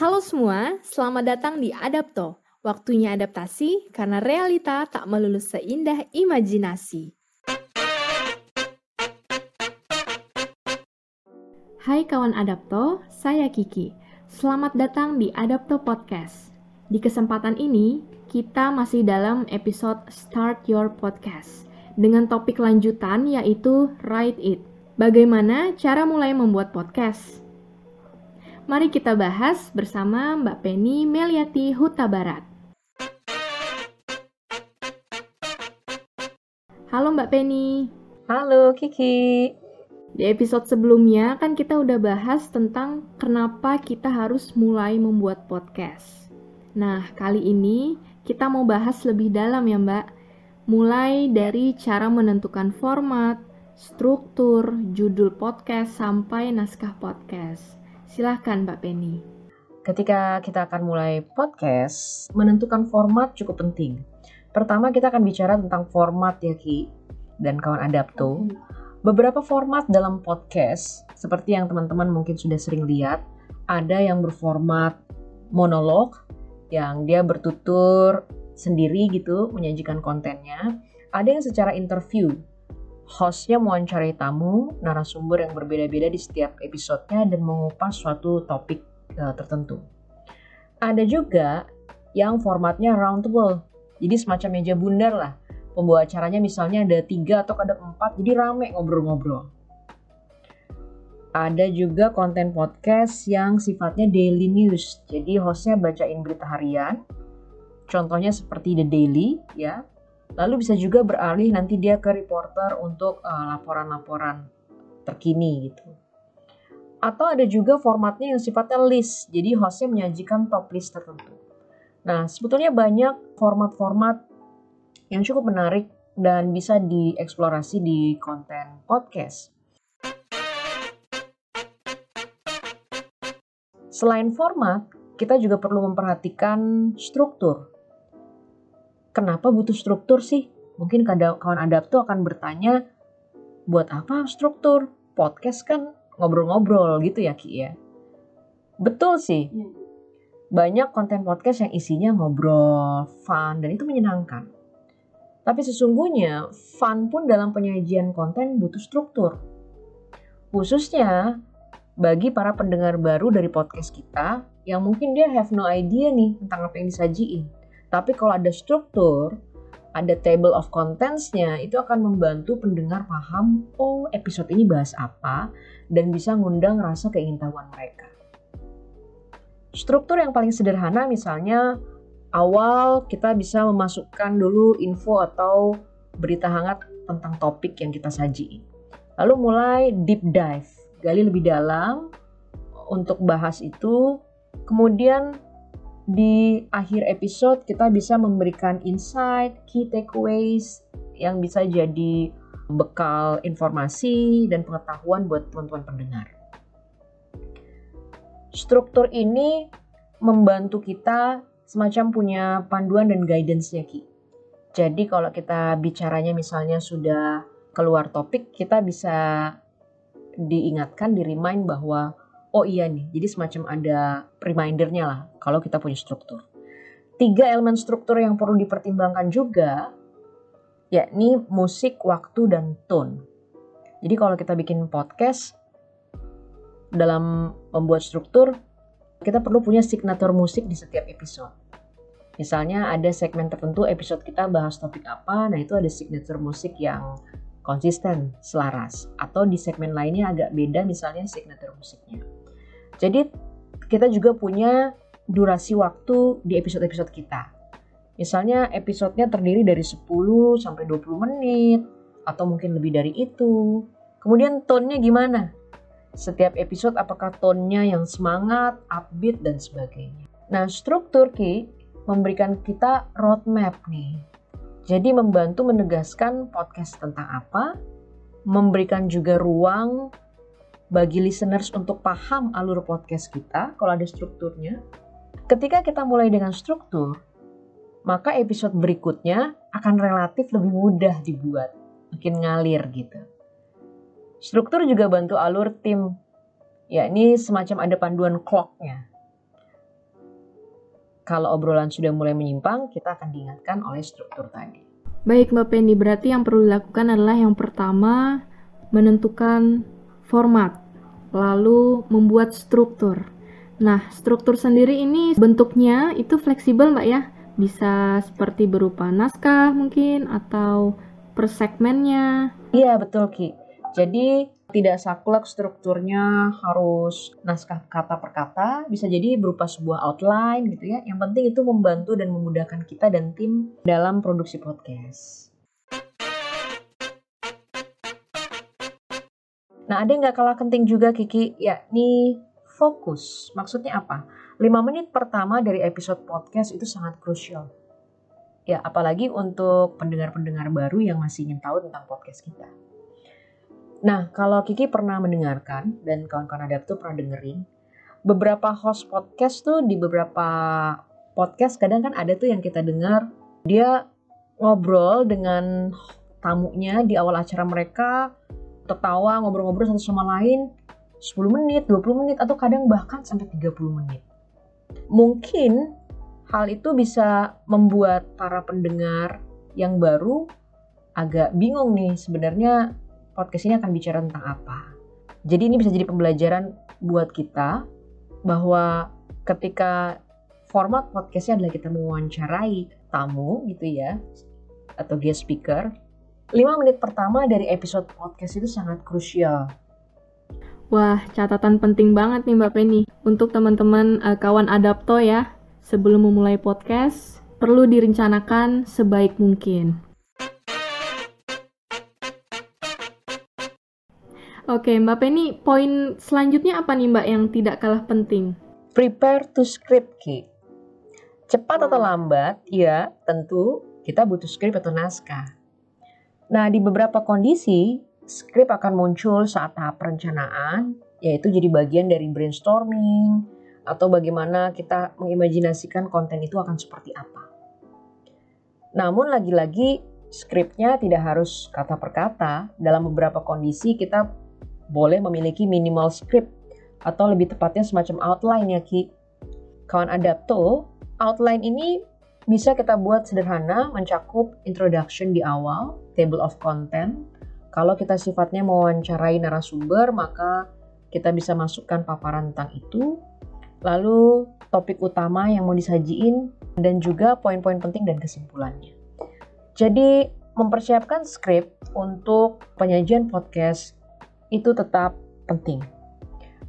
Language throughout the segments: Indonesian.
Halo semua, selamat datang di Adapto. Waktunya adaptasi karena realita tak melulu seindah imajinasi. Hai kawan Adapto, saya Kiki. Selamat datang di Adapto Podcast. Di kesempatan ini, kita masih dalam episode Start Your Podcast dengan topik lanjutan yaitu Write It. Bagaimana cara mulai membuat podcast? Mari kita bahas bersama Mbak Penny Meliati Huta Barat. Halo Mbak Penny. Halo Kiki. Di episode sebelumnya kan kita udah bahas tentang kenapa kita harus mulai membuat podcast. Nah, kali ini kita mau bahas lebih dalam ya Mbak. Mulai dari cara menentukan format, struktur, judul podcast, sampai naskah podcast. Silahkan Mbak Penny. Ketika kita akan mulai podcast, menentukan format cukup penting. Pertama kita akan bicara tentang format ya Ki dan kawan Adapto. Beberapa format dalam podcast, seperti yang teman-teman mungkin sudah sering lihat, ada yang berformat monolog, yang dia bertutur sendiri gitu, menyajikan kontennya. Ada yang secara interview, hostnya mewawancarai tamu, narasumber yang berbeda-beda di setiap episodenya dan mengupas suatu topik uh, tertentu. Ada juga yang formatnya roundtable, jadi semacam meja bundar lah. Pembawa acaranya misalnya ada tiga atau ada empat, jadi rame ngobrol-ngobrol. Ada juga konten podcast yang sifatnya daily news, jadi hostnya bacain berita harian. Contohnya seperti The Daily, ya, Lalu bisa juga beralih nanti dia ke reporter untuk eh, laporan-laporan uh, terkini gitu. Atau ada juga formatnya yang sifatnya list, jadi hostnya menyajikan top list tertentu. Nah, sebetulnya banyak format-format yang cukup menarik dan bisa dieksplorasi di konten podcast. Selain format, kita juga perlu memperhatikan struktur kenapa butuh struktur sih? Mungkin kawan adapto akan bertanya, buat apa struktur? Podcast kan ngobrol-ngobrol gitu ya Ki ya? Betul sih. Iya. Banyak konten podcast yang isinya ngobrol, fun, dan itu menyenangkan. Tapi sesungguhnya fun pun dalam penyajian konten butuh struktur. Khususnya bagi para pendengar baru dari podcast kita yang mungkin dia have no idea nih tentang apa yang disajiin tapi kalau ada struktur, ada table of contents-nya, itu akan membantu pendengar paham, oh episode ini bahas apa, dan bisa ngundang rasa keingintahuan mereka. Struktur yang paling sederhana misalnya, awal kita bisa memasukkan dulu info atau berita hangat tentang topik yang kita sajiin. Lalu mulai deep dive, gali lebih dalam untuk bahas itu, kemudian di akhir episode kita bisa memberikan insight, key takeaways yang bisa jadi bekal informasi dan pengetahuan buat teman-teman pendengar. Struktur ini membantu kita semacam punya panduan dan guidance-nya Ki. Jadi kalau kita bicaranya misalnya sudah keluar topik, kita bisa diingatkan, di remind bahwa oh iya nih, jadi semacam ada remindernya lah kalau kita punya struktur. Tiga elemen struktur yang perlu dipertimbangkan juga, yakni musik, waktu, dan tone. Jadi kalau kita bikin podcast, dalam membuat struktur, kita perlu punya signature musik di setiap episode. Misalnya ada segmen tertentu episode kita bahas topik apa, nah itu ada signature musik yang konsisten, selaras. Atau di segmen lainnya agak beda misalnya signature musiknya. Jadi kita juga punya durasi waktu di episode-episode kita. Misalnya episodenya terdiri dari 10 sampai 20 menit atau mungkin lebih dari itu. Kemudian tone-nya gimana? Setiap episode apakah tone-nya yang semangat, upbeat dan sebagainya. Nah, struktur Ki memberikan kita roadmap nih. Jadi membantu menegaskan podcast tentang apa, memberikan juga ruang bagi listeners untuk paham alur podcast kita kalau ada strukturnya. Ketika kita mulai dengan struktur, maka episode berikutnya akan relatif lebih mudah dibuat, makin ngalir gitu. Struktur juga bantu alur tim, yakni semacam ada panduan clocknya. kalau obrolan sudah mulai menyimpang, kita akan diingatkan oleh struktur tadi. Baik Mbak Penny, berarti yang perlu dilakukan adalah yang pertama menentukan format, lalu membuat struktur. Nah, struktur sendiri ini bentuknya itu fleksibel Mbak ya, bisa seperti berupa naskah mungkin atau per segmennya. Iya betul Ki. Jadi tidak saklek strukturnya harus naskah kata per kata, bisa jadi berupa sebuah outline gitu ya. Yang penting itu membantu dan memudahkan kita dan tim dalam produksi podcast. Nah, ada yang nggak kalah penting juga Kiki, yakni fokus. Maksudnya apa? 5 menit pertama dari episode podcast itu sangat krusial. Ya, apalagi untuk pendengar-pendengar baru yang masih ingin tahu tentang podcast kita. Nah, kalau Kiki pernah mendengarkan dan kawan-kawan adap tuh pernah dengerin, beberapa host podcast tuh di beberapa podcast kadang kan ada tuh yang kita dengar dia ngobrol dengan tamunya di awal acara mereka tertawa ngobrol-ngobrol satu sama lain 10 menit, 20 menit atau kadang bahkan sampai 30 menit. Mungkin hal itu bisa membuat para pendengar yang baru agak bingung nih sebenarnya podcast ini akan bicara tentang apa. Jadi ini bisa jadi pembelajaran buat kita bahwa ketika format podcastnya adalah kita mewawancarai tamu gitu ya atau guest speaker 5 menit pertama dari episode podcast itu sangat krusial Wah, catatan penting banget nih Mbak Penny. Untuk teman-teman uh, kawan adapto ya, sebelum memulai podcast, perlu direncanakan sebaik mungkin. Oke, Mbak Penny, poin selanjutnya apa nih Mbak yang tidak kalah penting? Prepare to script, Ki. Cepat atau lambat, ya tentu kita butuh script atau naskah. Nah, di beberapa kondisi, script akan muncul saat tahap perencanaan, yaitu jadi bagian dari brainstorming, atau bagaimana kita mengimajinasikan konten itu akan seperti apa. Namun lagi-lagi skripnya tidak harus kata per kata. Dalam beberapa kondisi kita boleh memiliki minimal script atau lebih tepatnya semacam outline ya Ki. Kawan Adapto, outline ini bisa kita buat sederhana mencakup introduction di awal, table of content. Kalau kita sifatnya mewawancarai narasumber, maka kita bisa masukkan paparan tentang itu. Lalu topik utama yang mau disajiin dan juga poin-poin penting dan kesimpulannya. Jadi mempersiapkan skrip untuk penyajian podcast itu tetap penting.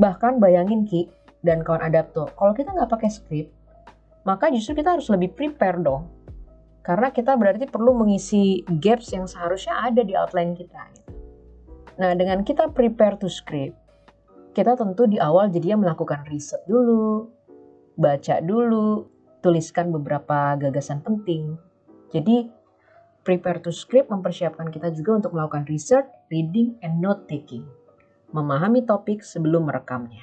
Bahkan bayangin Ki dan kawan adapto, kalau kita nggak pakai script, maka justru kita harus lebih prepare dong. Karena kita berarti perlu mengisi gaps yang seharusnya ada di outline kita. Gitu. Nah, dengan kita prepare to script, kita tentu di awal jadinya melakukan riset dulu, baca dulu, tuliskan beberapa gagasan penting. Jadi, Prepare to script mempersiapkan kita juga untuk melakukan research, reading, and note taking. Memahami topik sebelum merekamnya.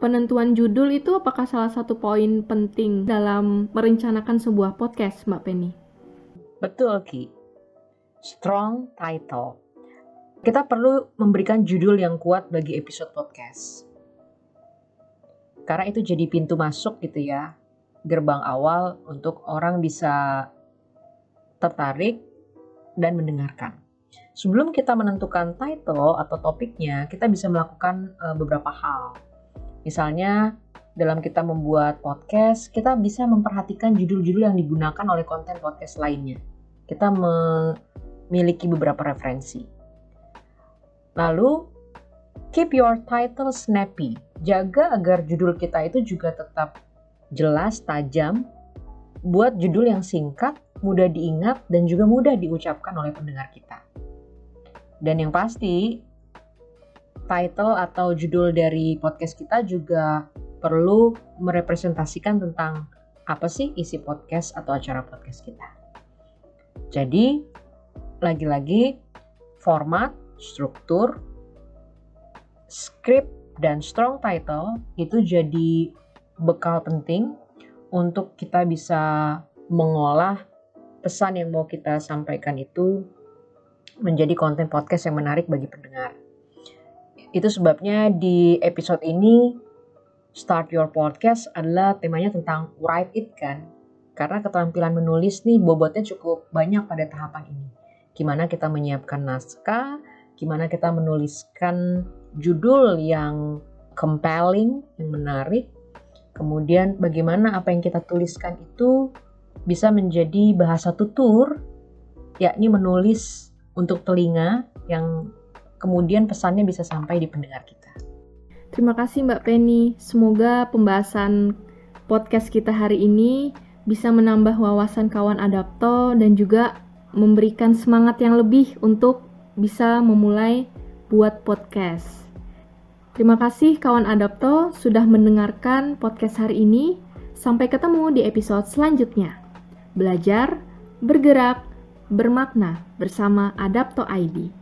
Penentuan judul itu apakah salah satu poin penting dalam merencanakan sebuah podcast, Mbak Penny? Betul, Ki. Strong title. Kita perlu memberikan judul yang kuat bagi episode podcast. Karena itu jadi pintu masuk gitu ya gerbang awal untuk orang bisa tertarik dan mendengarkan. Sebelum kita menentukan title atau topiknya, kita bisa melakukan uh, beberapa hal. Misalnya, dalam kita membuat podcast, kita bisa memperhatikan judul-judul yang digunakan oleh konten podcast lainnya. Kita memiliki beberapa referensi. Lalu, keep your title snappy. Jaga agar judul kita itu juga tetap jelas, tajam, buat judul yang singkat, mudah diingat, dan juga mudah diucapkan oleh pendengar kita. Dan yang pasti, title atau judul dari podcast kita juga perlu merepresentasikan tentang apa sih isi podcast atau acara podcast kita. Jadi, lagi-lagi format, struktur, script, dan strong title itu jadi bekal penting untuk kita bisa mengolah pesan yang mau kita sampaikan itu menjadi konten podcast yang menarik bagi pendengar. Itu sebabnya di episode ini Start Your Podcast adalah temanya tentang write it kan. Karena keterampilan menulis nih bobotnya cukup banyak pada tahapan ini. Gimana kita menyiapkan naskah, gimana kita menuliskan judul yang compelling, yang menarik, kemudian bagaimana apa yang kita tuliskan itu bisa menjadi bahasa tutur, yakni menulis untuk telinga yang kemudian pesannya bisa sampai di pendengar kita. Terima kasih Mbak Penny. Semoga pembahasan podcast kita hari ini bisa menambah wawasan kawan adapto dan juga memberikan semangat yang lebih untuk bisa memulai buat podcast. Terima kasih kawan adapto sudah mendengarkan podcast hari ini. Sampai ketemu di episode selanjutnya. Belajar, bergerak, bermakna bersama Adapto ID.